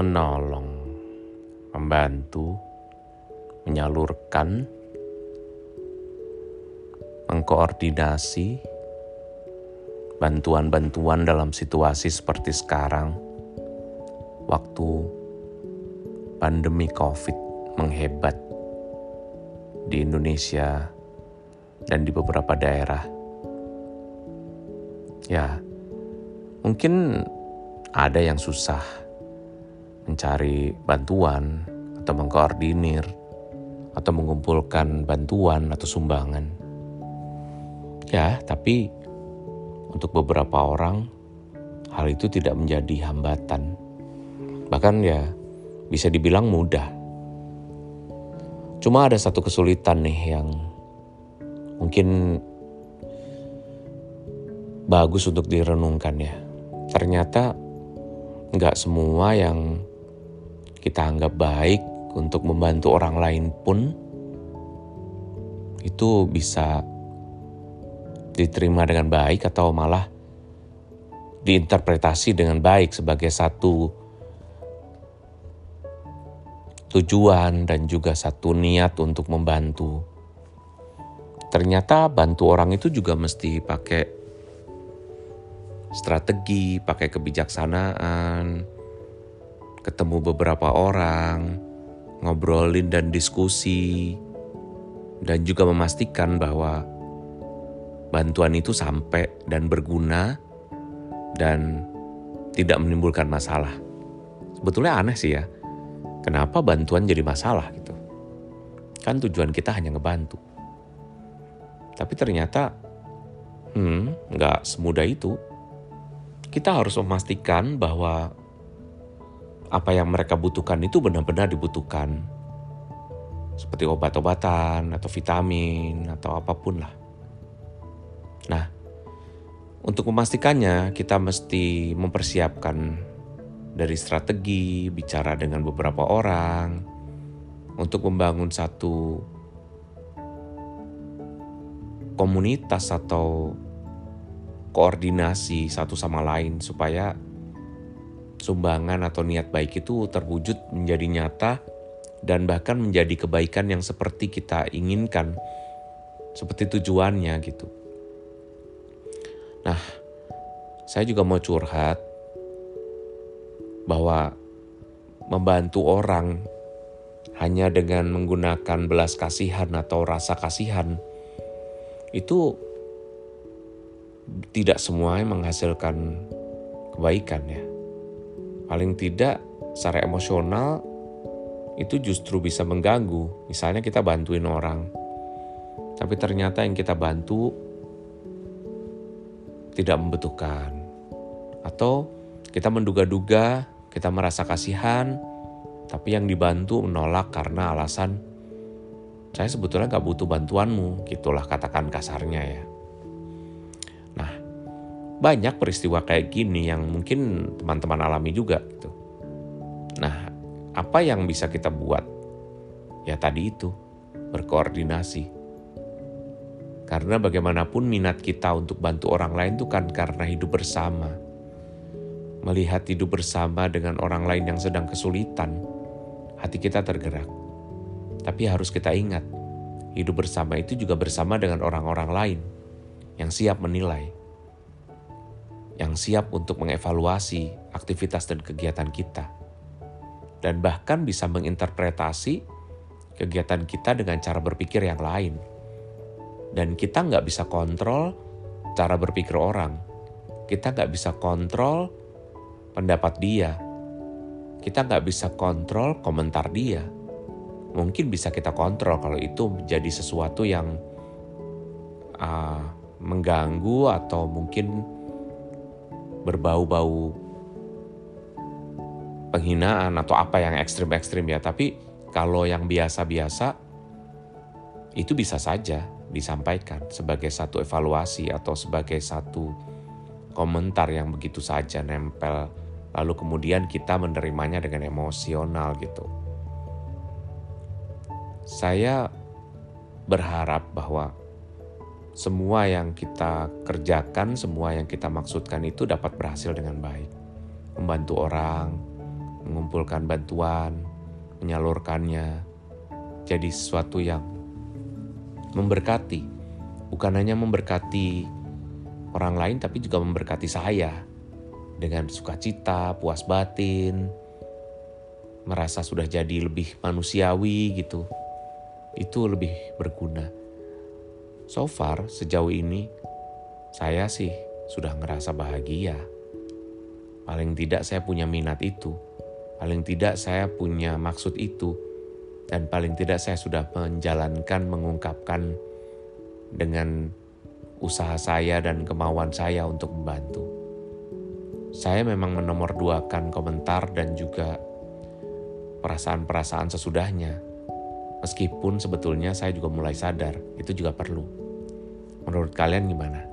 menolong, membantu, menyalurkan, mengkoordinasi bantuan-bantuan dalam situasi seperti sekarang, waktu pandemi COVID menghebat di Indonesia dan di beberapa daerah. Ya, mungkin ada yang susah mencari bantuan atau mengkoordinir atau mengumpulkan bantuan atau sumbangan. Ya, tapi untuk beberapa orang hal itu tidak menjadi hambatan. Bahkan ya bisa dibilang mudah. Cuma ada satu kesulitan nih yang mungkin bagus untuk direnungkan ya. Ternyata nggak semua yang kita anggap baik untuk membantu orang lain pun itu bisa diterima dengan baik atau malah diinterpretasi dengan baik sebagai satu tujuan dan juga satu niat untuk membantu. Ternyata bantu orang itu juga mesti pakai strategi, pakai kebijaksanaan, ketemu beberapa orang, ngobrolin dan diskusi, dan juga memastikan bahwa bantuan itu sampai dan berguna dan tidak menimbulkan masalah. Sebetulnya aneh sih ya, kenapa bantuan jadi masalah gitu. Kan tujuan kita hanya ngebantu. Tapi ternyata, hmm, nggak semudah itu kita harus memastikan bahwa apa yang mereka butuhkan itu benar-benar dibutuhkan. Seperti obat-obatan atau vitamin atau apa pun lah. Nah, untuk memastikannya kita mesti mempersiapkan dari strategi, bicara dengan beberapa orang, untuk membangun satu komunitas atau koordinasi satu sama lain supaya sumbangan atau niat baik itu terwujud menjadi nyata dan bahkan menjadi kebaikan yang seperti kita inginkan, seperti tujuannya gitu. Nah, saya juga mau curhat bahwa membantu orang hanya dengan menggunakan belas kasihan atau rasa kasihan itu tidak semua menghasilkan kebaikan ya. Paling tidak secara emosional itu justru bisa mengganggu. Misalnya kita bantuin orang, tapi ternyata yang kita bantu tidak membutuhkan. Atau kita menduga-duga, kita merasa kasihan, tapi yang dibantu menolak karena alasan saya sebetulnya gak butuh bantuanmu, gitulah katakan kasarnya ya. Banyak peristiwa kayak gini yang mungkin teman-teman alami juga gitu. Nah, apa yang bisa kita buat? Ya tadi itu, berkoordinasi. Karena bagaimanapun minat kita untuk bantu orang lain itu kan karena hidup bersama. Melihat hidup bersama dengan orang lain yang sedang kesulitan, hati kita tergerak. Tapi harus kita ingat, hidup bersama itu juga bersama dengan orang-orang lain yang siap menilai yang siap untuk mengevaluasi aktivitas dan kegiatan kita, dan bahkan bisa menginterpretasi kegiatan kita dengan cara berpikir yang lain. Dan kita nggak bisa kontrol cara berpikir orang. Kita nggak bisa kontrol pendapat dia. Kita nggak bisa kontrol komentar dia. Mungkin bisa kita kontrol kalau itu menjadi sesuatu yang uh, mengganggu atau mungkin berbau-bau penghinaan atau apa yang ekstrim-ekstrim ya. Tapi kalau yang biasa-biasa itu bisa saja disampaikan sebagai satu evaluasi atau sebagai satu komentar yang begitu saja nempel lalu kemudian kita menerimanya dengan emosional gitu. Saya berharap bahwa semua yang kita kerjakan, semua yang kita maksudkan itu dapat berhasil dengan baik. Membantu orang, mengumpulkan bantuan, menyalurkannya jadi sesuatu yang memberkati. Bukan hanya memberkati orang lain tapi juga memberkati saya dengan sukacita, puas batin, merasa sudah jadi lebih manusiawi gitu. Itu lebih berguna. So far sejauh ini saya sih sudah ngerasa bahagia. Paling tidak saya punya minat itu. Paling tidak saya punya maksud itu. Dan paling tidak saya sudah menjalankan, mengungkapkan dengan usaha saya dan kemauan saya untuk membantu. Saya memang menomorduakan komentar dan juga perasaan-perasaan sesudahnya. Meskipun sebetulnya saya juga mulai sadar, itu juga perlu. Menurut kalian gimana?